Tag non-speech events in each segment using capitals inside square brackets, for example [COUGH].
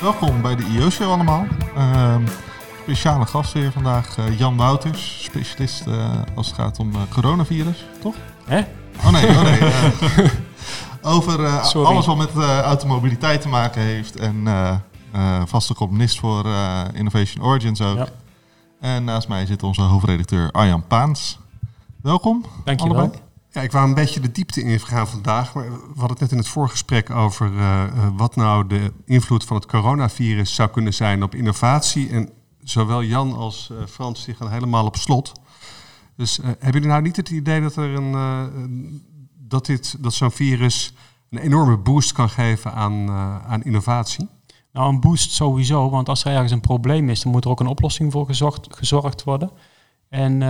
Welkom bij de IO-show allemaal. Ehm, speciale gast weer vandaag, eh, Jan Wouters, specialist eh, als het gaat om eh, coronavirus, toch? Hè? Oh nee, oh nee. [LAUGHS] over alles wat met automobiliteit te maken heeft en vaste columnist voor Innovation Origins ook. Ja. En naast mij zit onze hoofdredacteur Arjan Paans. Welkom. Dankjewel. allebei. Ja, ik wou een beetje de diepte ingaan vandaag. Maar we hadden het net in het voorgesprek over eh, eh, wat nou de invloed van het coronavirus zou kunnen zijn op innovatie. En zowel Jan als eh, Frans die gaan helemaal op slot. Dus eh, hebben jullie nou niet het idee dat er een, dat, dit, dat zo'n virus een enorme boost kan geven aan, aan innovatie? Nou, een boost sowieso, want als er ergens een probleem is, dan moet er ook een oplossing voor gezorgd, worden. En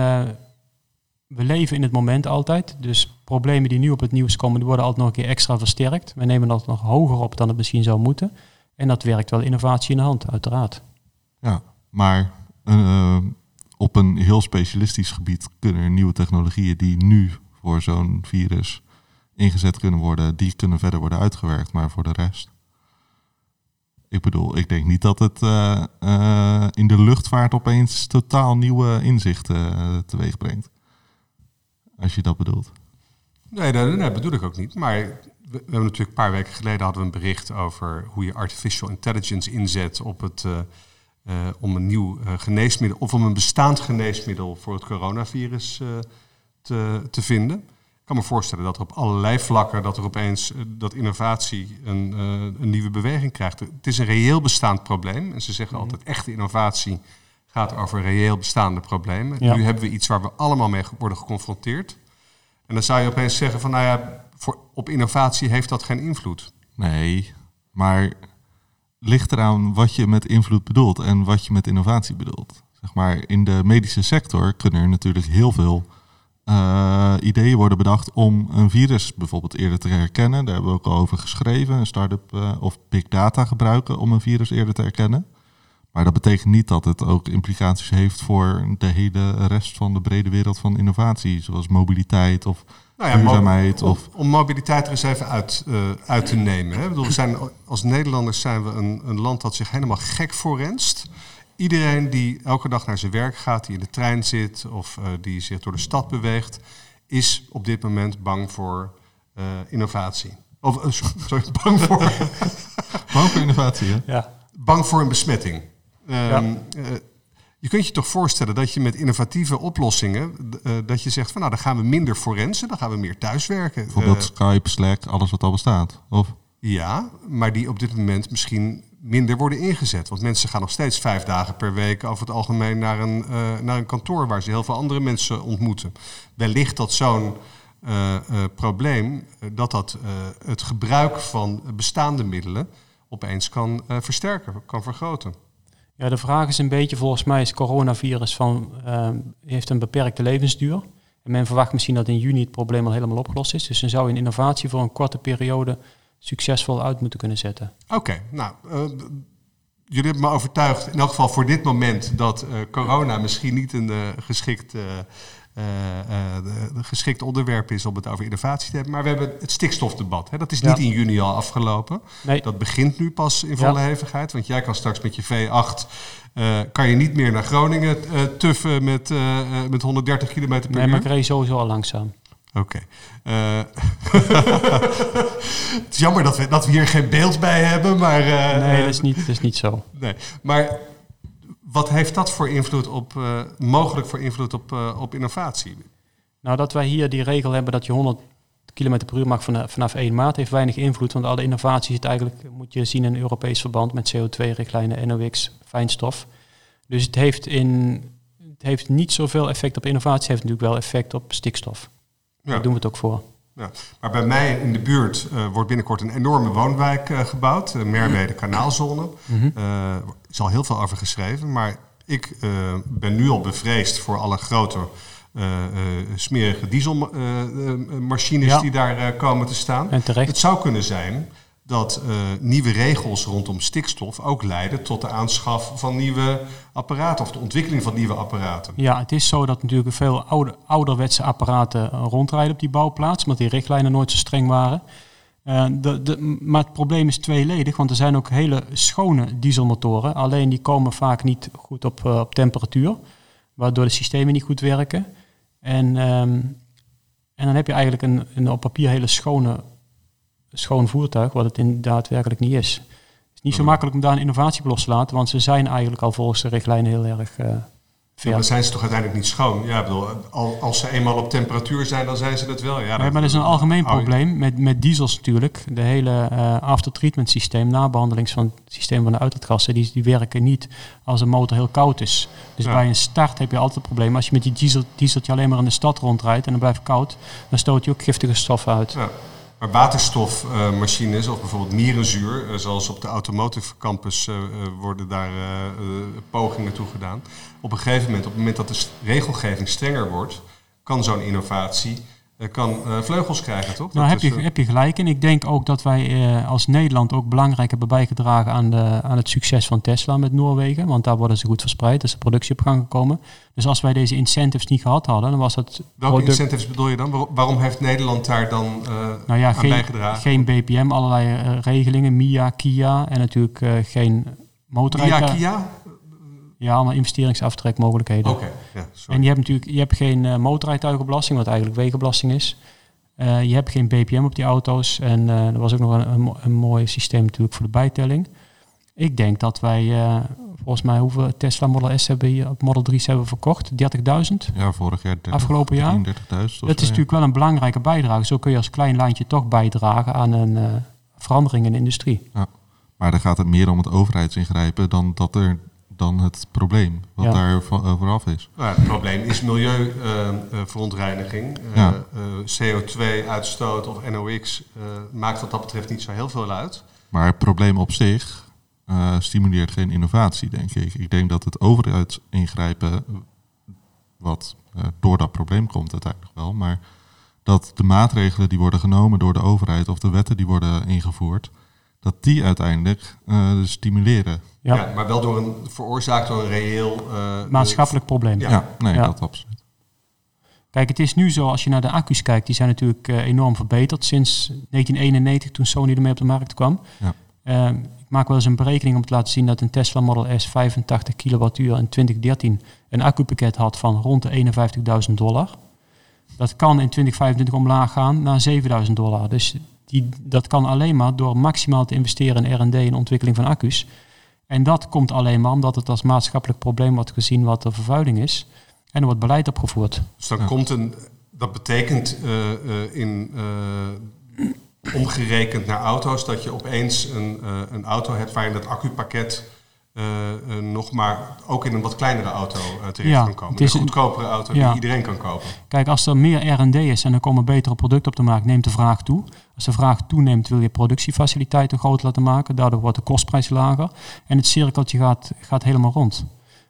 we leven in het moment altijd, dus problemen die nu op het nieuws komen, die worden altijd nog een keer extra versterkt. We nemen dat nog hoger op dan het misschien zou moeten. En dat werkt wel innovatie in de hand, uiteraard. Ja, maar eh, op een heel specialistisch gebied kunnen er nieuwe technologieën die nu voor zo'n virus ingezet kunnen worden, die kunnen verder worden uitgewerkt. Maar voor de rest. Ik bedoel, ik denk niet dat het eh, eh, in de luchtvaart opeens totaal nieuwe inzichten teweeg brengt. Als je dat bedoelt. Nee, dat, nee, bedoel ik ook niet. Maar we, hebben natuurlijk een paar weken geleden hadden we een bericht over hoe je artificial intelligence inzet op het, eh, eh, om een nieuw eh, geneesmiddel of om een bestaand geneesmiddel voor het coronavirus te, te vinden. Ik kan me voorstellen dat er op allerlei vlakken dat er opeens dat innovatie een, een nieuwe beweging krijgt. Het is een reëel bestaand probleem. En ze zeggen altijd echte innovatie gaat over reëel bestaande problemen. Ja. Nu hebben we iets waar we allemaal mee worden geconfronteerd. En dan zou je opeens zeggen van, nou ja, voor, op innovatie heeft dat geen invloed. Nee, maar ligt eraan wat je met invloed bedoelt en wat je met innovatie bedoelt. Zeg maar, in de medische sector kunnen er natuurlijk heel veel eh, ideeën worden bedacht om een virus bijvoorbeeld eerder te herkennen. Daar hebben we ook al over geschreven. Een start-up eh, of big data gebruiken om een virus eerder te herkennen. Maar dat betekent niet dat het ook implicaties heeft voor de hele rest van de brede wereld van innovatie, zoals mobiliteit of Nou mo- duurzaamheid. om, Of, om mobiliteit er eens even uit, eh, uit te nemen. Hè. Ik bedoel, we zijn, als Nederlanders zijn we een, een land dat zich helemaal gek voorrenst. Iedereen die elke dag naar zijn werk gaat, die in de trein zit of eh, die zich door de stad beweegt, is op dit moment bang voor eh, innovatie. Of, [LAUGHS] sorry, bang voor, Bang voor innovatie, hè? Ja. bang voor een besmetting. Ehm, Ja. eh, je kunt je toch voorstellen dat je met innovatieve oplossingen, eh, dat je zegt van nou dan gaan we minder forensen, dan gaan we meer thuiswerken. Bijvoorbeeld Eh, Skype, Slack, alles wat al bestaat. Of ja, maar die op dit moment misschien minder worden ingezet. Want mensen gaan nog steeds vijf dagen per week over het algemeen naar een, naar een kantoor waar ze heel veel andere mensen ontmoeten. Wellicht dat zo'n probleem, dat dat het gebruik van bestaande middelen opeens kan versterken, kan vergroten. Ja, de vraag is een beetje, volgens mij is coronavirus van, eh, heeft een beperkte levensduur. En men verwacht misschien dat in juni het probleem al helemaal opgelost is. Dus dan zou een innovatie voor een korte periode succesvol uit moeten kunnen zetten. Oké, nou, eh, jullie hebben me overtuigd, in elk geval voor dit moment, dat eh, corona misschien niet een eh, geschikt, eh, de- geschikt onderwerp is om het over innovatie te hebben. Maar we hebben het stikstofdebat. Hè? Dat is Ja. niet in juni al afgelopen. Nee, Dat begint nu pas in volle Ja. hevigheid. Want jij kan straks met je V8, eh, kan je niet meer naar Groningen eh, tuffen met, met 130 km per nee uur. maar ik reed sowieso al langzaam. Oké. Eh, [LAUGHS] het is jammer dat we, dat we hier geen beeld bij hebben, maar... eh, Nee, dat is niet, dat is niet zo. Nee, maar wat heeft dat voor invloed op, eh, mogelijk voor invloed op, eh, op innovatie? Nou, dat wij hier die regel hebben dat je 100 km per uur mag vanaf, vanaf 1 maart, heeft weinig invloed. Want alle innovaties zit eigenlijk, moet je zien in een Europees verband met CO2-richtlijnen, NOx, fijnstof. Dus het heeft, in, het heeft niet zoveel effect op innovatie, het heeft natuurlijk wel effect op stikstof. Ja. Daar doen we het ook voor. Ja. Maar bij mij in de buurt eh, wordt binnenkort een enorme woonwijk eh, gebouwd, de Merwede Kanaalzone. Mhm. Eh, Er is al heel veel over geschreven, maar ik eh, ben nu al bevreesd voor alle grote eh, eh, smerige dieselmachines Ja. die daar eh, komen te staan. En terecht. Het zou kunnen zijn dat eh, nieuwe regels rondom stikstof ook leiden tot de aanschaf van nieuwe apparaten of de ontwikkeling van nieuwe apparaten. Ja, het is zo dat natuurlijk veel oude, ouderwetse apparaten eh, rondrijden op die bouwplaats, omdat die richtlijnen nooit zo streng waren. Uh, de, de, maar het probleem is tweeledig, want er zijn ook hele schone dieselmotoren. Alleen die komen vaak niet goed op, uh, op temperatuur, waardoor de systemen niet goed werken. En, um, en dan heb je eigenlijk een, een op papier hele schone, schoon voertuig, wat het in daadwerkelijk niet is. Het is niet zo makkelijk om daar een innovatie op los te laten, want ze zijn eigenlijk al volgens de richtlijnen heel erg... Uh, ja, dan zijn ze toch uiteindelijk niet schoon? Ja, bedoel, als ze eenmaal op temperatuur zijn, dan zijn ze dat wel. Ja, maar dat is een algemeen probleem met, met diesels natuurlijk. De hele uh, aftertreatment systeem, nabehandelings van het systeem van de uitlaatgassen, die, die werken niet als een motor heel koud is. Dus bij een start heb je altijd het probleem. Als je met die diesel, dieseltje alleen maar in de stad rondrijdt en dan blijft koud, dan stoot je ook giftige stoffen uit. Ja. Maar waterstofmachines of bijvoorbeeld mierenzuur, eh, zoals op de Automotive Campus uh, worden daar pogingen toe gedaan. Op een gegeven moment, op het moment dat de regelgeving strenger wordt, kan zo'n innovatie kan vleugels krijgen, toch? Nou, heb, je, heb je gelijk. En ik denk ook dat wij als Nederland ook belangrijk hebben bijgedragen aan, de, aan het succes van Tesla met Noorwegen. Want daar worden ze goed verspreid, is de productie op gang gekomen. Dus als wij deze incentives niet gehad hadden, dan was het... Welke incentives bedoel je dan? Waarom heeft Nederland daar dan uh, nou ja, aan geen, bijgedragen? Geen BPM, allerlei uh, regelingen, MIA, KIA en natuurlijk uh, geen motorrijden. MIA, KIA? Ja, allemaal investeringsaftrekmogelijkheden. Oké, okay. ja, En je hebt natuurlijk je hebt geen uh, motorrijtuigenbelasting, wat eigenlijk wegenbelasting is. Uh, je hebt geen BPM op die auto's. En uh, er was ook nog een, een, een, mooi systeem natuurlijk voor de bijtelling. Ik denk dat wij volgens mij hoeveel Tesla Model S hebben hier, Model 3's hebben verkocht? 30.000? Ja, vorig jaar 30, Afgelopen jaar? 30.000. Dat is natuurlijk wel een belangrijke bijdrage. Zo kun je als klein landje toch bijdragen aan een verandering in de industrie. Ja. Maar dan gaat het meer om het overheidsingrijpen dan dat er dan het probleem wat ja. daar vooraf is. Nou, het probleem is milieuverontreiniging. Uh, ja. CO2-uitstoot of NOx maakt wat dat betreft niet zo heel veel uit. Maar het probleem op zich uh, stimuleert geen innovatie, denk ik. Ik denk dat het overheidsingrijpen, wat uh, door dat probleem komt uiteindelijk wel, maar dat de maatregelen die worden genomen door de overheid of de wetten die worden ingevoerd, dat die uiteindelijk uh, stimuleren. Ja. ja. maar wel door een, veroorzaakt door een reëel... Maatschappelijk probleem. Ja, ja nee, ja. dat absoluut. Kijk, het is nu zo, als je naar de accu's kijkt, die zijn natuurlijk enorm verbeterd sinds 1991 toen Sony ermee op de markt kwam. Ja. Ehm, ik maak wel eens een berekening om te laten zien dat een Tesla Model S 85 kilowattuur in 2013 een accupakket had van rond de 51.000 dollar. Dat kan in 2025 omlaag gaan naar 7.000 dollar. Dus die, dat kan alleen maar door maximaal te investeren in R&D en ontwikkeling van accu's. En dat komt alleen maar omdat het als maatschappelijk probleem wordt gezien wat de vervuiling is. En er wordt beleid opgevoerd. Dus dan komt een, dat betekent uh, uh, in uh, omgerekend naar auto's, dat je opeens een, uh, een auto hebt waarin dat accupakket nog maar ook in een wat kleinere auto terecht ja, kan komen. Het is een goedkopere auto ja. die iedereen kan kopen. Kijk, als er meer R&D is en er komen betere producten op de markt, neemt de vraag toe. Als de vraag toeneemt, wil je productiefaciliteiten groot laten maken. Daardoor wordt de kostprijs lager. En het cirkeltje gaat, gaat helemaal rond.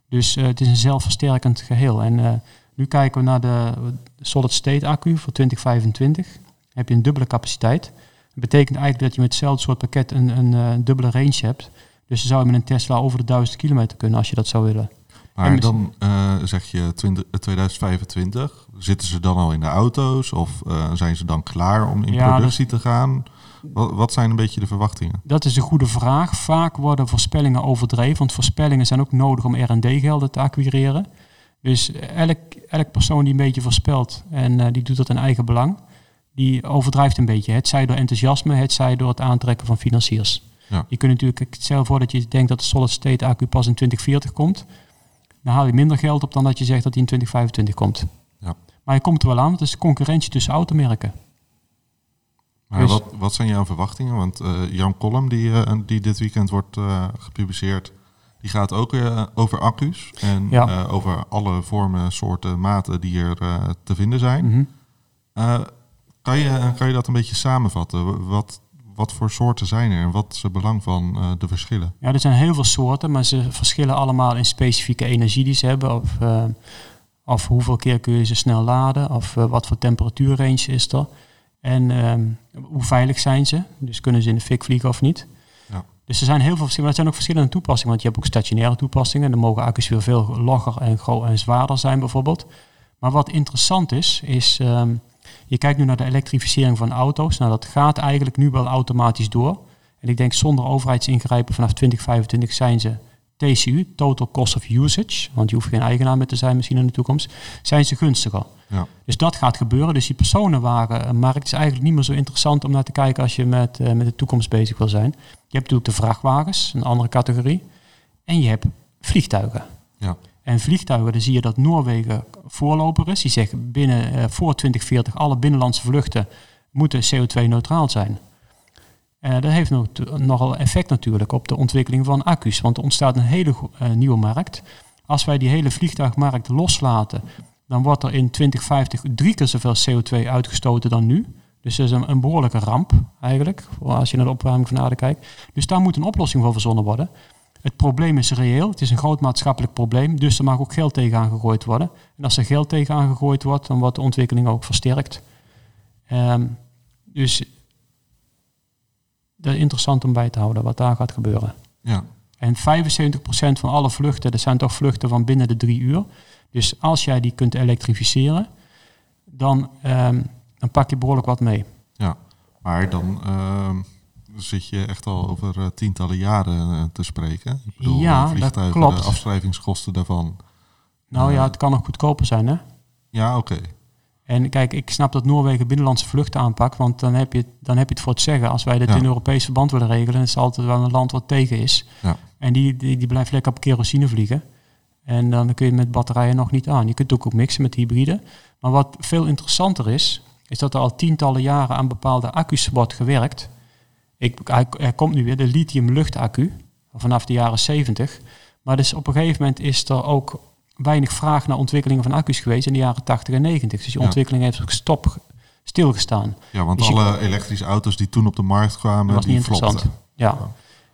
Dus het is een zelfversterkend geheel. En nu kijken we naar de solid state accu voor 2025. heb je een dubbele capaciteit betekent eigenlijk dat je met hetzelfde soort pakket een, een, een eh, dubbele range hebt. Dus dan zou je met een Tesla over de 1000 kilometer kunnen als je dat zou willen. Maar dan uh, zeg je 20, 2025. Eh, Zitten ze dan al in de auto's of uh, zijn ze dan klaar om in ja, productie te gaan? Wat, wat, zijn een beetje de verwachtingen? Dat is een goede vraag. Vaak worden voorspellingen overdreven, want voorspellingen zijn ook nodig om R&D-gelden te acquireren. Dus elk, elk persoon die een beetje voorspelt en uh, die doet dat in eigen belang die overdrijft een beetje. Het zij door enthousiasme, het zij door het aantrekken van financiers. Ja. Je kunt natuurlijk, stel voor dat je denkt dat de solid state accu pas in 2040 komt. Dan haal je minder geld op dan dat je zegt dat hij in 2025 komt. Ja. Maar je komt er wel aan, het is concurrentie tussen automerken. Maar dus, wat, wat zijn jouw verwachtingen? Want uh, Jan Kolm, die, uh, die dit weekend wordt uh, gepubliceerd, die gaat ook over accu's. En ja. over alle vormen, soorten, maten die er te vinden zijn. Mm -hmm. Kan je, kan je dat een beetje samenvatten? Wat, wat voor soorten zijn er en wat is het belang van uh, de verschillen? Ja, er zijn heel veel soorten, maar ze verschillen allemaal in specifieke energie die ze hebben. Of, uh, of hoeveel keer kun je ze snel laden, of uh, wat voor temperatuurrange is er. En um, hoe veilig zijn ze? Dus kunnen ze in de fik vliegen of niet? Ja. Dus er zijn heel veel verschillende, maar er zijn ook verschillende toepassingen. Want je hebt ook stationaire toepassingen. Dan mogen accu's weer veel logger en, en zwaarder zijn bijvoorbeeld. Maar wat interessant is, is... Um, Je kijkt nu naar de elektrificering van auto's. Nou, dat gaat eigenlijk nu wel automatisch door. En ik denk zonder overheidsingrijpen vanaf 2025 zijn ze TCU, Total Cost of Usage, want je hoeft geen eigenaar meer te zijn misschien in de toekomst, zijn ze gunstiger. Ja. Dus dat gaat gebeuren. Dus die personenwagenmarkt is eigenlijk niet meer zo interessant om naar te kijken als je met, uh, met de toekomst bezig wil zijn. Je hebt natuurlijk de vrachtwagens, een andere categorie. En je hebt vliegtuigen. Ja. En vliegtuigen, dan zie je dat Noorwegen voorloper is. Die zegt binnen uh, voor 2040 alle binnenlandse vluchten moeten CO2-neutraal zijn. Uh, dat heeft nog, nogal effect natuurlijk op de ontwikkeling van accu's. Want er ontstaat een hele uh, nieuwe markt. Als wij die hele vliegtuigmarkt loslaten, dan wordt er in 2050 drie keer zoveel CO2 uitgestoten dan nu. Dus dat is een, een behoorlijke ramp eigenlijk, als je naar de opwarming van aarde kijkt. Dus daar moet een oplossing voor verzonnen worden. Het probleem is reëel, het is een groot maatschappelijk probleem, dus er mag ook geld tegenaan gegooid worden. En als er geld tegenaan gegooid wordt, dan wordt de ontwikkeling ook versterkt. Um, dus dat is interessant om bij te houden, wat daar gaat gebeuren. Ja. En 75% van alle vluchten, dat zijn toch vluchten van binnen de drie uur. Dus als jij die kunt elektrificeren, dan, um, dan pak je behoorlijk wat mee. Ja, maar dan uh, zit je echt al over uh, tientallen jaren uh, te spreken. Ik bedoel, ja, dat klopt. De afschrijvingskosten daarvan. Nou ja, het kan nog goedkoper zijn, hè? Ja, oké. Okay. En kijk, ik snap dat Noorwegen binnenlandse vluchten aanpakt, want dan heb je, dan heb je het voor het zeggen. Als wij dit Ja. in Europees verband willen regelen, is het altijd wel een land wat tegen is. Ja. En die, die, die blijft lekker op kerosine vliegen. En dan kun je met batterijen nog niet aan. Je kunt ook, ook mixen met hybride. Maar wat veel interessanter is, is dat er al tientallen jaren aan bepaalde accu's wordt gewerkt. Ik, hij- er komt nu weer de lithium luchtaccu vanaf de jaren 70. Maar dus op een gegeven moment is er ook weinig vraag naar ontwikkelingen van accu's geweest in de jaren 80 en 90. Dus die Ja. ontwikkeling heeft ook stop, stilgestaan. Ja, want Dus alle elektrische auto's die toen op de markt kwamen, was die niet interessant. Ja.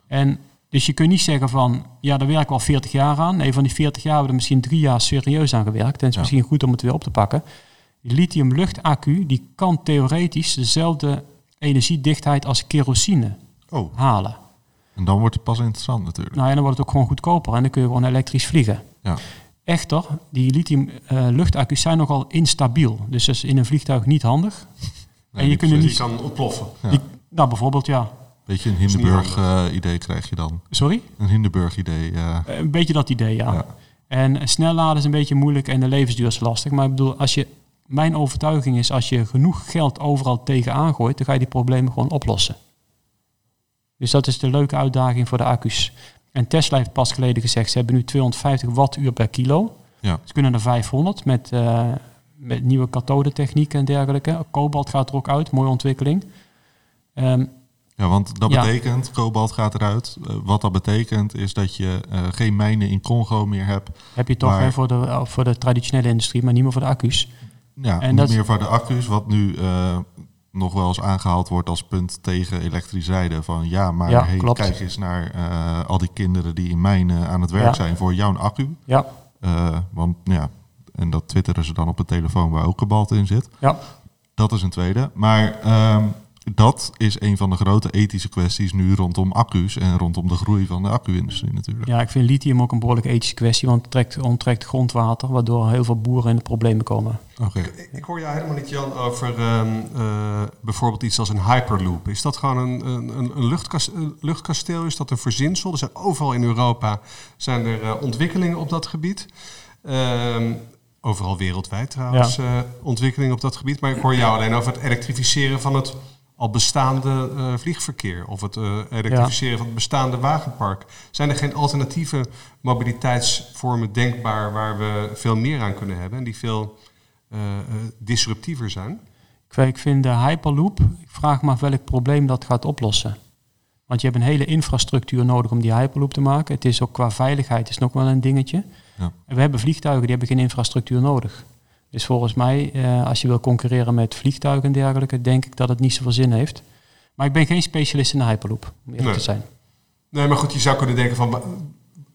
En dus je kunt niet zeggen van, ja, daar werken we al 40 jaar aan. Nee, van die 40 jaar hebben we er misschien drie jaar serieus aan gewerkt. En het is Ja. misschien goed om het weer op te pakken. Die lithium luchtaccu, die kan theoretisch dezelfde energiedichtheid als kerosine Oh, halen. en dan wordt het pas interessant natuurlijk. Nou ja, dan wordt het ook gewoon goedkoper en dan kun je gewoon elektrisch vliegen. Ja. Echter, die lithium eh, luchtaccu's zijn nogal instabiel. Dus dat is in een vliegtuig niet handig. [LAUGHS] en je kunt er Die niet... kan ontploffen. Ja. die- nou, bijvoorbeeld, ja. Beetje een niet Hindenburg-idee krijg je dan. Sorry? Een Hindenburg-idee. Eh, Een beetje dat idee, ja. Ja. En eh, snel laden is een beetje moeilijk en de levensduur is lastig. Maar ik bedoel, als je, mijn overtuiging is, als je genoeg geld overal tegenaan gooit, dan ga je die problemen gewoon oplossen. Dus dat is de leuke uitdaging voor de accu's. En Tesla heeft pas geleden gezegd, ze hebben nu 250 wattuur per kilo. Ja. Ze kunnen er 500 met, eh, met nieuwe kathodetechniek en dergelijke. Kobalt gaat er ook uit, mooie ontwikkeling. Ehm, Ja, want dat Ja. betekent, kobalt gaat eruit. Eh, wat dat betekent is dat je eh, geen mijnen in Congo meer hebt. heb je toch Maar- hè, voor, de, voor de traditionele industrie, maar niet meer voor de accu's. Ja, En dat meer voor de accu's, wat nu eh, nog wel eens aangehaald wordt als punt tegen elektrisch rijden. Van ja, maar Ja, hey, klopt. kijk eens naar eh, al die kinderen die in mijnen aan het werk Ja. zijn voor jouw accu. Ja, Eh, want ja, en dat twitteren ze dan op een telefoon waar ook kobalt in zit. ja. Dat is een tweede. Maar ehm, dat is een van de grote ethische kwesties nu rondom accu's en rondom de groei van de accu-industrie natuurlijk. Ja, ik vind lithium ook een behoorlijk ethische kwestie, want het trekt, onttrekt grondwater, waardoor heel veel boeren in de problemen komen. Oké. Ik, ik hoor jou helemaal niet, Jan, over ehm, eh, bijvoorbeeld iets als een hyperloop. Is dat gewoon een, een, een- een luchtkas- een luchtkasteel? Is dat een verzinsel? Er zijn overal in Europa zijn er eh, ontwikkelingen op dat gebied. Ehm, overal wereldwijd trouwens eh, ontwikkelingen op dat gebied. Maar ik hoor jou alleen over het elektrificeren van het al bestaande eh, vliegverkeer. Of het eh, elektrificeren van het bestaande wagenpark. Zijn er geen alternatieve mobiliteitsvormen denkbaar waar we veel meer aan kunnen hebben en die veel eh, eh, disruptiever zijn? Ik vind de Hyperloop, ik vraag me af welk probleem dat gaat oplossen. Want je hebt een hele infrastructuur nodig om die Hyperloop te maken. Het is ook qua veiligheid is nog wel een dingetje. Ja. En we hebben vliegtuigen, die hebben geen infrastructuur nodig. Dus volgens mij, eh, als je wil concurreren met vliegtuigen en dergelijke, denk ik dat het niet zoveel zin heeft. Maar ik ben geen specialist in de Hyperloop, om eerlijk Nee. te zijn. Nee, maar goed, je zou kunnen denken van wa-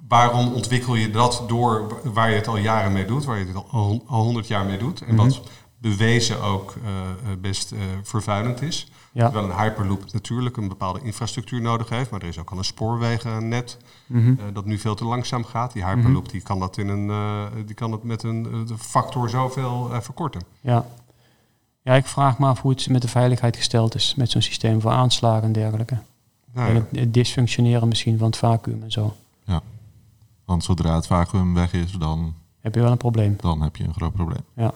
waarom ontwikkel je dat door wa- waar je het al jaren mee doet, waar je het al hon- al honderd jaar mee doet en wat bewezen ook eh, eh, best eh, vervuilend is. Ja. Terwijl een hyperloop natuurlijk een bepaalde infrastructuur nodig heeft, maar er is ook al een spoorwegennet Mhm. eh, dat nu veel te langzaam gaat. Die hyperloop die kan dat in een, eh, die kan het met een de factor zoveel eh, verkorten. Ja. Ja, ik vraag me af hoe het met de veiligheid gesteld is. Met zo'n systeem voor aanslagen en dergelijke. Nou En ja. het, het dysfunctioneren misschien van het vacuüm en zo. Want zodra het vacuüm weg is, dan, Heb je wel een probleem. dan heb je een groot probleem. Ja.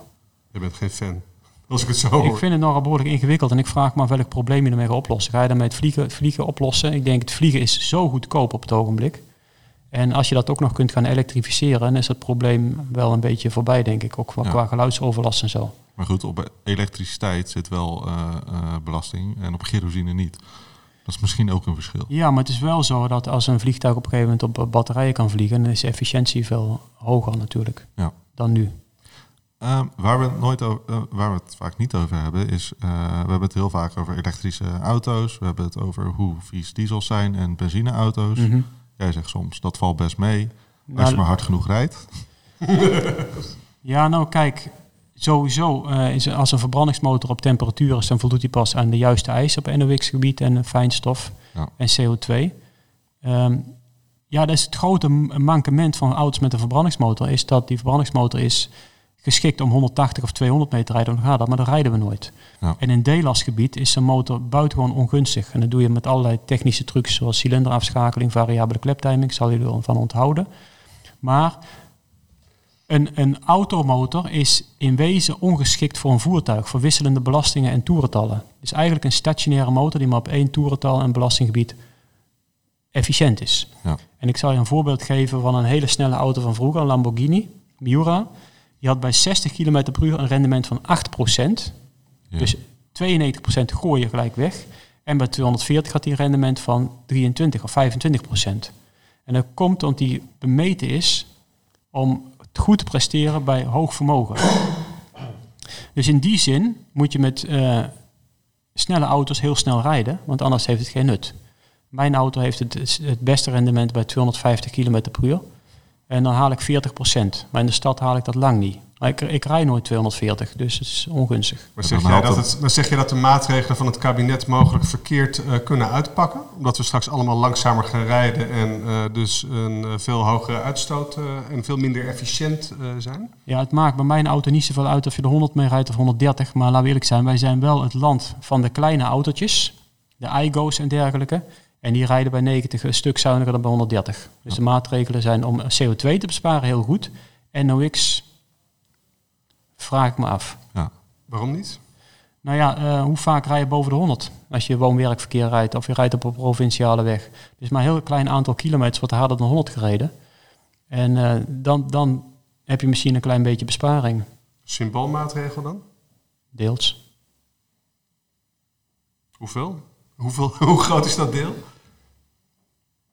Je bent geen fan. Als ik het zo hoor. Ik vind het nogal behoorlijk ingewikkeld en ik vraag me af welk probleem je ermee gaat oplossen. Ga je daarmee het vliegen, het vliegen oplossen? Ik denk het vliegen is zo goedkoop op het ogenblik. En als je dat ook nog kunt gaan elektrificeren, dan is het probleem wel een beetje voorbij, denk ik. Ook qua, Ja. qua geluidsoverlast en zo. Maar goed, op elektriciteit zit wel eh, eh, belasting en op kerosine niet. Dat is misschien ook een verschil. Ja, maar het is wel zo dat als een vliegtuig op een gegeven moment op batterijen kan vliegen, dan is de efficiëntie veel hoger natuurlijk Ja. dan nu. Ehm, waar, we het nooit over, eh, waar we het vaak niet over hebben, is... eh, we hebben het heel vaak over elektrische auto's. We hebben het over hoe vies diesels zijn en benzineauto's. Mhm. Jij zegt soms, dat valt best mee. Als Nou, je maar hard genoeg rijdt. [LAUGHS] Ja, nou kijk, sowieso eh, is als een verbrandingsmotor op temperatuur is, dan voldoet hij pas aan de juiste eisen op NOx-gebied en fijnstof Ja. en CO2. Ehm, ja, dat is het grote mankement van auto's met een verbrandingsmotor, is dat die verbrandingsmotor is geschikt om 180 of 200 meter te rijden, dan gaat dat, maar dan rijden we nooit. Ja. En in D-lastgebied is een motor buitengewoon ongunstig. En dat doe je met allerlei technische trucs, zoals cilinderafschakeling, variabele kleptiming, zal je ervan onthouden. Maar een, een automotor is in wezen ongeschikt voor een voertuig, voor wisselende belastingen en toerentallen. Het is eigenlijk een stationaire motor die maar op één toerental en belastinggebied efficiënt is. Ja. En ik zal je een voorbeeld geven van een hele snelle auto van vroeger, een Lamborghini Miura. Die had bij 60 km per uur een rendement van 8%. Ja. Dus 92% gooi je gelijk weg. En bij 240 had hij een rendement van 23 of 25%. En dat komt omdat die bemeten is om het goed te presteren bij hoog vermogen. [CLICKS TONGUE] Dus in die zin moet je met eh, snelle auto's heel snel rijden, want anders heeft het geen nut. Mijn auto heeft het, het beste rendement bij 250 km per uur. En dan haal ik 40%. Maar in de stad haal ik dat lang niet. Maar ik, ik rij nooit 240, dus het is ongunstig. Maar zeg dan jij dat het- dan zeg je dat de maatregelen van het kabinet mogelijk verkeerd eh, kunnen uitpakken? Omdat we straks allemaal langzamer gaan rijden en eh, dus een eh, veel hogere uitstoot eh, en veel minder efficiënt eh, zijn? Ja, het maakt bij mijn auto niet zoveel uit of je er 100 mee rijdt of 130. Maar laten we eerlijk zijn, wij zijn wel het land van de kleine autootjes. De iGo's en dergelijke. En die rijden bij 90 een stuk zuiniger dan bij 130. Dus de maatregelen zijn om CO2 te besparen heel goed. NOx vraag ik me af. Waarom niet? Nou ja, eh, hoe vaak rij je boven de 100 als je woon-werkverkeer rijdt of je rijdt op een provinciale weg? Dus maar een heel klein aantal kilometers wordt harder dan 100 gereden. En eh, dan, dan heb je misschien een klein beetje besparing, Symboolmaatregel dan? deels. Hoeveel? Hoeveel [LAUGHS] hoe groot is dat deel?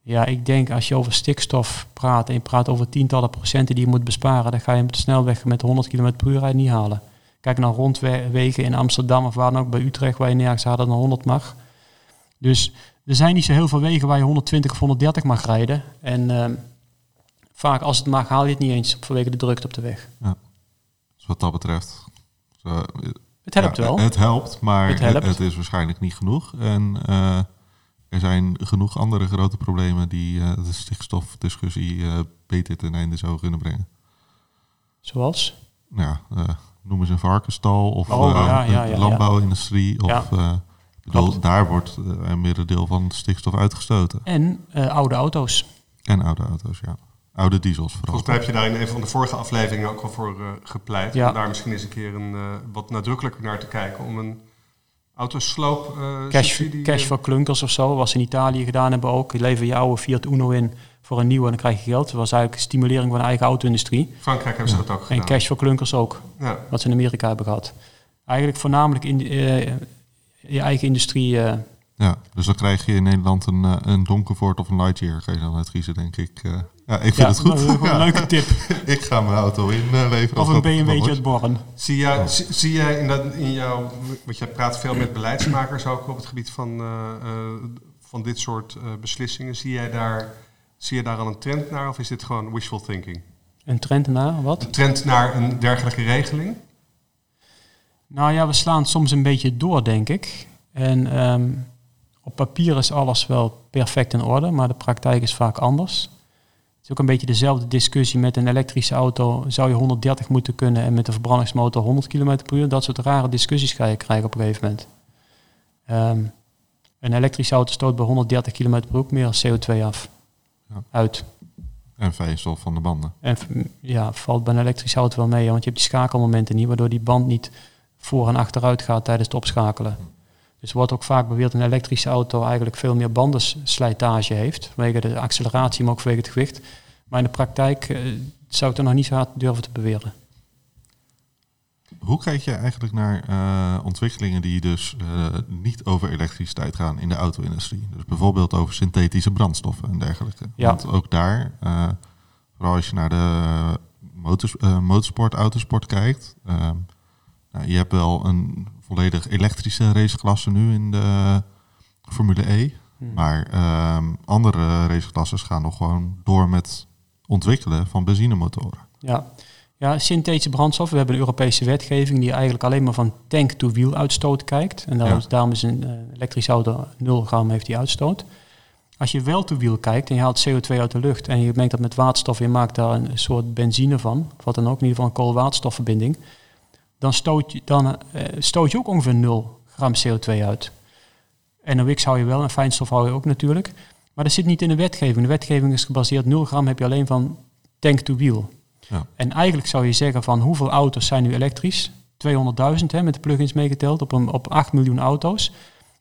Ja, ik denk als je over stikstof praat en je praat over tientallen procenten die je moet besparen, dan ga je met de snelweg met 100 km per uur rijden niet halen. Kijk naar rondwegen in Amsterdam of waar dan ook bij Utrecht, waar je nergens harder dan 100 mag. Dus er zijn niet zo heel veel wegen waar je 120 of 130 mag rijden. En ehm, vaak als het mag haal je het niet eens vanwege de drukte op de weg. Dus wat dat betreft... zo, Het helpt ja, wel. Het helpt, maar Het het, helpt. het is waarschijnlijk niet genoeg. En eh, er zijn genoeg andere grote problemen die eh, de stikstofdiscussie eh, beter ten einde zou kunnen brengen. Zoals? Nou Ja, eh, noem eens een varkenstal of Oh, eh, ja, ja, de ja, landbouwindustrie. Of, eh, bedoel, daar wordt een merendeel van de stikstof uitgestoten. En eh, oude auto's. En oude auto's, ja. Oude diesels vooral. Volgens mij heb je daar in een van de vorige afleveringen ook al voor eh, gepleit. Ja. Om daar misschien eens een keer een, eh, wat nadrukkelijker naar te kijken. Om een autosloop eh Cash, subsidie, cash eh, voor klunkers of zo, wat ze in Italië gedaan hebben ook. Je lever je oude Fiat Uno in voor een nieuwe en dan krijg je geld. Dat was eigenlijk stimulering van de eigen auto-industrie. Frankrijk hebben ze dat ook gedaan. En cash voor klunkers ook, Ja. wat ze in Amerika hebben gehad. Eigenlijk voornamelijk in eh, je eigen industrie. Eh, Ja, dus dan krijg je in Nederland een, eh, een Donkervoort of een Lightyear. Ga je dan uitkiezen, denk ik. eh. ja, ik vind ja, het goed. Een [LAUGHS] Ja. leuke tip. [LAUGHS] Ik ga mijn auto inleveren. Of een BMW'tje uit Born. Zie jij, zie, zie jij in, dat, in jouw... Want jij praat veel met beleidsmakers ook op het gebied van, eh, eh, van dit soort eh, beslissingen. Zie jij, daar, zie je daar al een trend naar of is dit gewoon wishful thinking? Een trend naar wat? Een trend naar een dergelijke regeling? Nou ja, we slaan soms een beetje door, denk ik. En ehm, op papier is alles wel perfect in orde, maar de praktijk is vaak anders. Het is ook een beetje dezelfde discussie met een elektrische auto. Zou je 130 moeten kunnen en met een verbrandingsmotor 100 km per uur? Dat soort rare discussies ga je krijgen op een gegeven moment. Ehm, een elektrische auto stoot bij 130 km per uur meer CO2 af. Ja. Uit. En vijfstof van de banden. En ja, valt bij een elektrische auto wel mee, want je hebt die schakelmomenten niet, waardoor die band niet voor en achteruit gaat tijdens het opschakelen. Dus wordt ook vaak beweerd dat een elektrische auto eigenlijk veel meer bandenslijtage heeft, vanwege de acceleratie, maar ook vanwege het gewicht. Maar in de praktijk eh, zou ik er nog niet zo hard durven te beweren. Hoe kijk je eigenlijk naar eh, ontwikkelingen die dus eh, niet over elektriciteit gaan in de auto-industrie? Dus bijvoorbeeld over synthetische brandstoffen en dergelijke. Ja. Want ook daar, vooral als je naar de motors, motorsport, autosport kijkt, nou, je hebt wel een volledig elektrische raceklasse nu in de Formule E. Hmm. Maar ehm, andere raceklasses gaan nog gewoon door met ontwikkelen van benzinemotoren. Ja. ja, synthetische brandstof. We hebben een Europese wetgeving die eigenlijk alleen maar van tank-to-wiel uitstoot kijkt. En daarom, Ja. daarom is een eh, elektrische auto 0 gram heeft die uitstoot. Als je wel to-wiel kijkt en je haalt CO2 uit de lucht en je mengt dat met waterstof en je maakt daar een soort benzine van, wat dan ook, in ieder geval een koolwaterstofverbinding, dan stoot je, dan, eh, stoot je ook ongeveer 0 gram CO2 uit. En NOx hou je wel en fijnstof hou je ook natuurlijk. Maar dat zit niet in de wetgeving. De wetgeving is gebaseerd 0 gram heb je alleen van tank-to-wiel. Ja. En eigenlijk zou je zeggen van hoeveel auto's zijn nu elektrisch? 200.000 hè, met de plugins meegeteld op, een, op 8 miljoen auto's.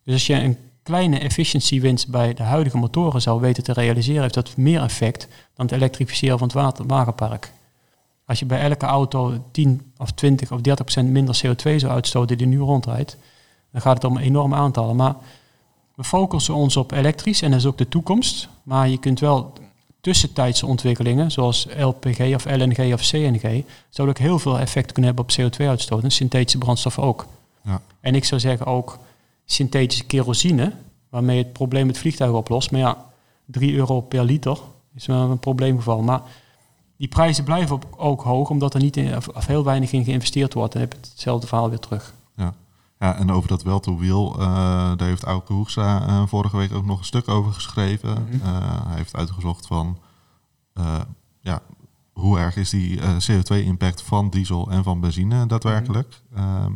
Dus als je een kleine efficiëntiewinst bij de huidige motoren zou weten te realiseren, heeft dat meer effect dan het elektrificeren van het wagenpark. Als je bij elke auto 10 of 20 of 30 procent minder CO2 zou uitstoten die nu rondrijdt, dan gaat het om enorme aantallen. Maar we focussen ons op elektrisch en dat is ook de toekomst. Maar je kunt wel tussentijdse ontwikkelingen, zoals LPG of LNG of CNG, zou ook heel veel effect kunnen hebben op CO2-uitstoot en synthetische brandstof ook. Ja. En ik zou zeggen ook synthetische kerosine, waarmee je het probleem met vliegtuigen oplost. Maar ja, 3 euro per liter is wel een probleemgeval. Maar die prijzen blijven op- ook hoog, omdat er niet in, of, of heel weinig in geïnvesteerd wordt. Dan heb je hetzelfde verhaal weer terug. Ja. ja, en over dat wel to wheel, eh, daar heeft Auke Hoekstra eh, vorige week ook nog een stuk over geschreven. Mhm. Eh, hij heeft uitgezocht van eh, ja, hoe erg is die eh, CO2-impact van diesel en van benzine daadwerkelijk. Ehm,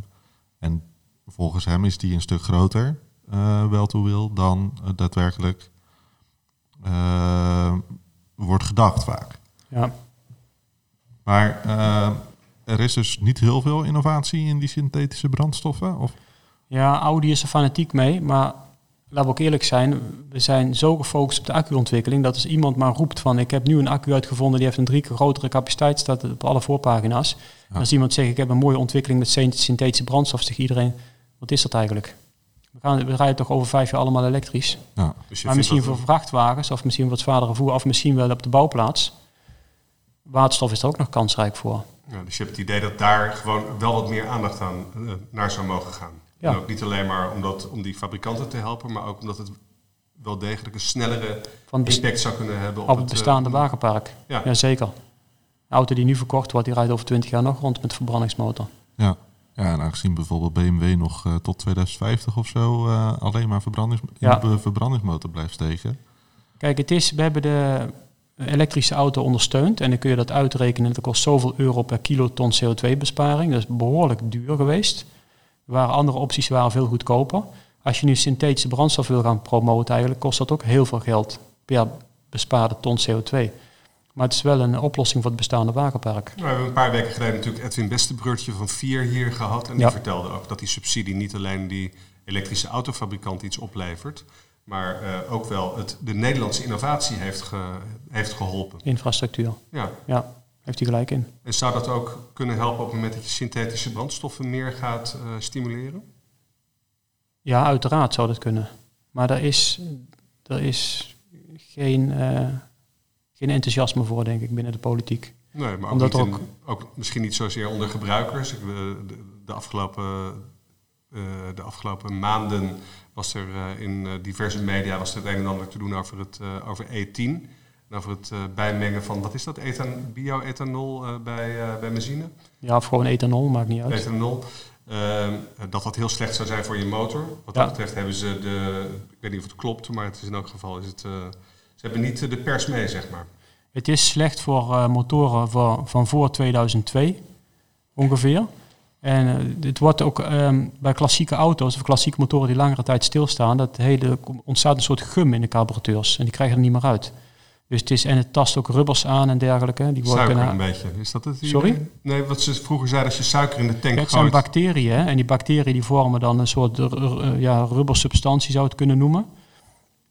en volgens hem is die een stuk groter, eh wel to wheel, dan daadwerkelijk wordt gedacht vaak. Ja. Maar eh, er is dus niet heel veel innovatie in die synthetische brandstoffen? Of? Ja, Audi is er fanatiek mee, maar laten we ook eerlijk zijn, we zijn zo gefocust op de accuontwikkeling dat als iemand maar roept van ik heb nu een accu uitgevonden die heeft een drie keer grotere capaciteit, staat op alle voorpagina's. Als iemand zegt ik heb een mooie ontwikkeling met syn- synthetische brandstof, zegt iedereen, wat is dat eigenlijk? We, gaan, we rijden toch over vijf jaar allemaal elektrisch. Ja. Dus maar misschien voor vrachtwagens of misschien wat zwaardere voer of misschien wel op de bouwplaats. Waterstof is er ook nog kansrijk voor. Ja, dus je hebt het idee dat daar gewoon wel wat meer aandacht aan eh, naar zou mogen gaan. Ja. En ook niet alleen maar omdat, om die fabrikanten te helpen, maar ook omdat het wel degelijk een snellere Van impact zou kunnen hebben op, op het bestaande eh, wagenpark. Ja. Jazeker. De auto die nu verkocht wordt, die rijdt over 20 jaar nog rond met verbrandingsmotor. Ja. ja, en aangezien bijvoorbeeld BMW nog eh, tot 2050 of zo eh, alleen maar verbrandings in Ja. de verbrandingsmotor blijft steken. Kijk, het is, we hebben de elektrische auto ondersteund en dan kun je dat uitrekenen. Dat kost zoveel euro per kiloton CO2-besparing. Dat is behoorlijk duur geweest. Er waren andere opties waren veel goedkoper. Als je nu synthetische brandstof wil gaan promoten, eigenlijk kost dat ook heel veel geld per bespaarde ton CO2. Maar het is wel een oplossing voor het bestaande wagenpark. Nou, we hebben een paar weken geleden natuurlijk Edwin Westenbroertje van Vier hier gehad. En die Ja. vertelde ook dat die subsidie niet alleen die elektrische autofabrikant iets oplevert, maar eh, ook wel het, de Nederlandse innovatie heeft, ge- heeft geholpen. Infrastructuur. Ja. Ja, heeft hij gelijk in. En zou dat ook kunnen helpen op het moment dat je synthetische brandstoffen meer gaat eh, stimuleren? Ja, uiteraard zou dat kunnen. Maar er is, er is geen, eh, geen enthousiasme voor, denk ik, binnen de politiek. Nee, maar ook, Omdat niet in- ook misschien niet zozeer onder gebruikers. Ik, de, de, afgelopen, de afgelopen maanden was er eh, in eh, diverse media was er het een en ander te doen over, het, eh, over E10. En over het eh, bijmengen van, wat is dat, ethan, bio-ethanol eh, bij, eh, bij benzine? Ja, of gewoon ethanol, maakt niet uit. Ethanol. Ehm, dat dat heel slecht zou zijn voor je motor. Wat Ja. dat betreft hebben ze de, ik weet niet of het klopt, maar het is in elk geval, is het, eh, ze hebben niet eh, de pers mee, zeg maar. Het is slecht voor eh, motoren van, van voor 2002 ongeveer. En het wordt ook um, bij klassieke auto's of klassieke motoren die langere tijd stilstaan, dat hele, ontstaat een soort gum in de carburateurs en die krijgen er niet meer uit. Dus het is, en het tast ook rubbers aan en dergelijke. Die suiker een beetje, is dat het? Sorry? Nee, wat ze vroeger zeiden, als je suiker in de tank ja, Het zijn bacteriën en die bacteriën die vormen dan een soort ja, rubbersubstantie zou het kunnen noemen.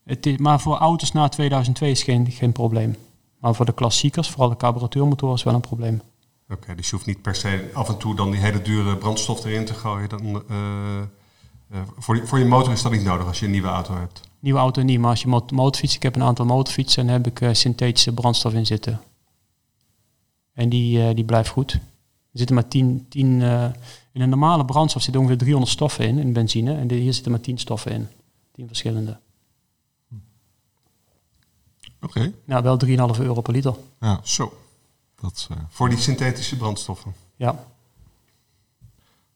Het is, maar voor auto's na 2002 is geen, geen probleem. Maar voor de klassiekers, vooral de carburateurmotoren, is wel een probleem. Oké, dus je hoeft niet per se af en toe dan die hele dure brandstof erin te gooien. Dan, uh, uh, voor, die, voor je motor is dat niet nodig als je een nieuwe auto hebt. Nieuwe auto niet, maar als je mot motorfiets, ik heb een aantal motorfietsen en heb ik uh, synthetische brandstof in zitten. En die, die blijft goed. Er zitten maar 10, 10 in een normale brandstof zitten ongeveer 300 stoffen in, in benzine. En hier zitten maar 10 stoffen in. 10 verschillende. Oké. Okay. Nou, wel 3,5 euro per liter. Ja. Zo. Dat is, uh, Voor die synthetische brandstoffen. Ja.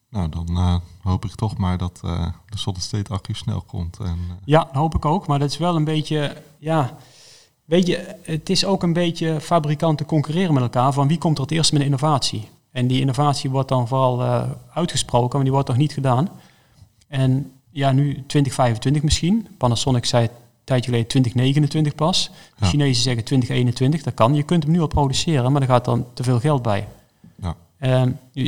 Nou, dan uh, hoop ik toch maar dat uh, de solid state accu snel komt. En, ja, dat hoop ik ook. Maar dat is wel een beetje, ja, weet je, het is ook een beetje fabrikanten concurreren met elkaar van wie komt er het eerst met een innovatie. En die innovatie wordt dan vooral uitgesproken, maar die wordt nog niet gedaan. En ja, nu 2025 misschien. Panasonic zei tijdje geleden 2029 pas. De Chinezen zeggen 2021, dat kan. Je kunt hem nu al produceren, maar er gaat dan te veel geld bij. Ja. Uh,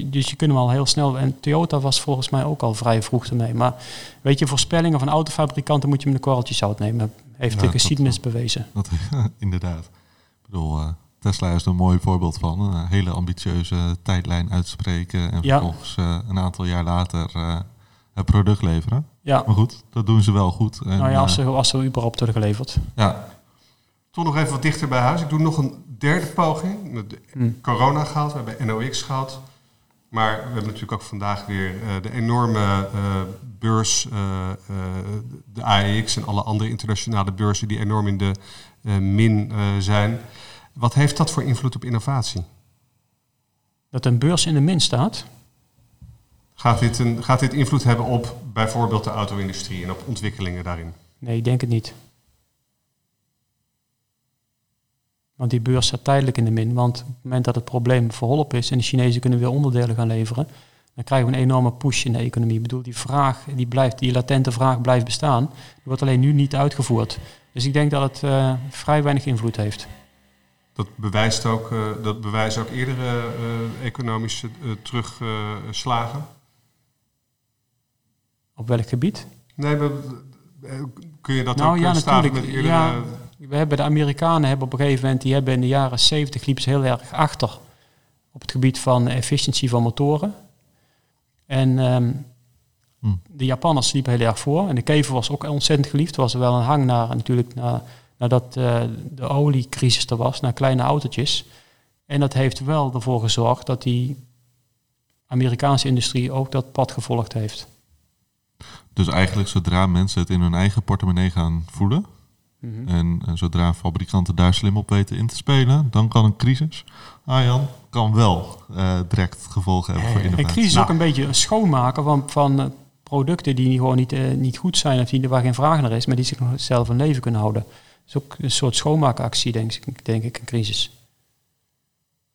dus je kunt hem al heel snel. En Toyota was volgens mij ook al vrij vroeg ermee. Maar weet je, voorspellingen van autofabrikanten moet je met een korreltje zout nemen. Heeft de geschiedenis bewezen. [LAUGHS] Dat, [LAUGHS] inderdaad. Ik bedoel, uh, Tesla is er een mooi voorbeeld van. Een hele ambitieuze tijdlijn uitspreken. En vervolgens uh, een aantal jaar later het product leveren. Ja. Maar goed, dat doen ze wel goed. En, nou ja, als ze, als ze überhaupt worden geleverd. Ja. Toch nog even wat dichter bij huis. Ik doe nog een derde poging. De Hmm. Corona gehad, we hebben NOx gehad. Maar we hebben natuurlijk ook vandaag weer uh, de enorme uh, beurs, uh, de AEX en alle andere internationale beurzen die enorm in de min zijn. Wat heeft dat voor invloed op innovatie? Dat een beurs in de min staat? Gaat dit, een, gaat dit invloed hebben op bijvoorbeeld de auto-industrie en op ontwikkelingen daarin? Nee, ik denk het niet. Want die beurs staat tijdelijk in de min. Want op het moment dat het probleem verholpen is en de Chinezen kunnen weer onderdelen gaan leveren, dan krijgen we een enorme push in de economie. Ik bedoel, die vraag, die, blijft, die latente vraag blijft bestaan. Die wordt alleen nu niet uitgevoerd. Dus ik denk dat het uh, vrij weinig invloed heeft. Dat bewijst ook, uh, dat bewijzen ook eerdere uh, economische terugslagen? Op welk gebied? Nee, maar kun je dat nou, ook ja, staven natuurlijk. met eerdere... Ja, we hebben de Amerikanen hebben op een gegeven moment, die hebben in de jaren 70 liepen ze heel erg achter op het gebied van efficiëntie van motoren. En um, hm. de Japanners liepen heel erg voor. En de kever was ook ontzettend geliefd. Er was er wel een hang naar, natuurlijk, naar, nadat uh, de oliecrisis er was, naar kleine autootjes. En dat heeft wel ervoor gezorgd dat die Amerikaanse industrie ook dat pad gevolgd heeft. Dus eigenlijk zodra mensen het in hun eigen portemonnee gaan voelen, Mhm. en, en, zodra fabrikanten daar slim op weten in te spelen, dan kan een crisis, ah Jan, kan wel uh, direct gevolgen hebben voor innovatie. Een crisis is nou. ook een beetje een schoonmaken van, van producten die gewoon niet, uh, niet goed zijn of die, waar geen vraag naar is, maar die zich nog zelf in leven kunnen houden. Dat is ook een soort schoonmaakactie, denk ik, denk ik, een crisis.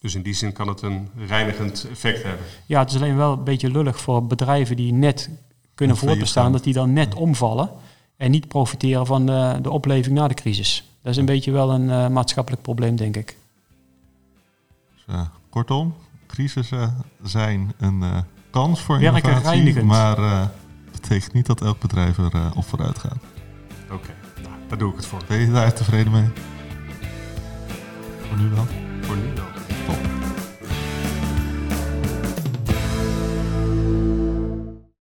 Dus in die zin kan het een reinigend effect hebben. Ja, het is alleen wel een beetje lullig voor bedrijven die net kunnen voortbestaan, dat die dan net omvallen en niet profiteren van de, de opleving na de crisis. Dat is een beetje wel een uh, maatschappelijk probleem, denk ik. Dus, uh, kortom, crisissen zijn een uh, kans voor Werken innovatie, reinigend. maar betekent niet dat elk bedrijf er op vooruit gaat. Oké, okay. nou, daar doe ik het voor. Ben je daar tevreden mee? Voor nu wel? Voor nu wel.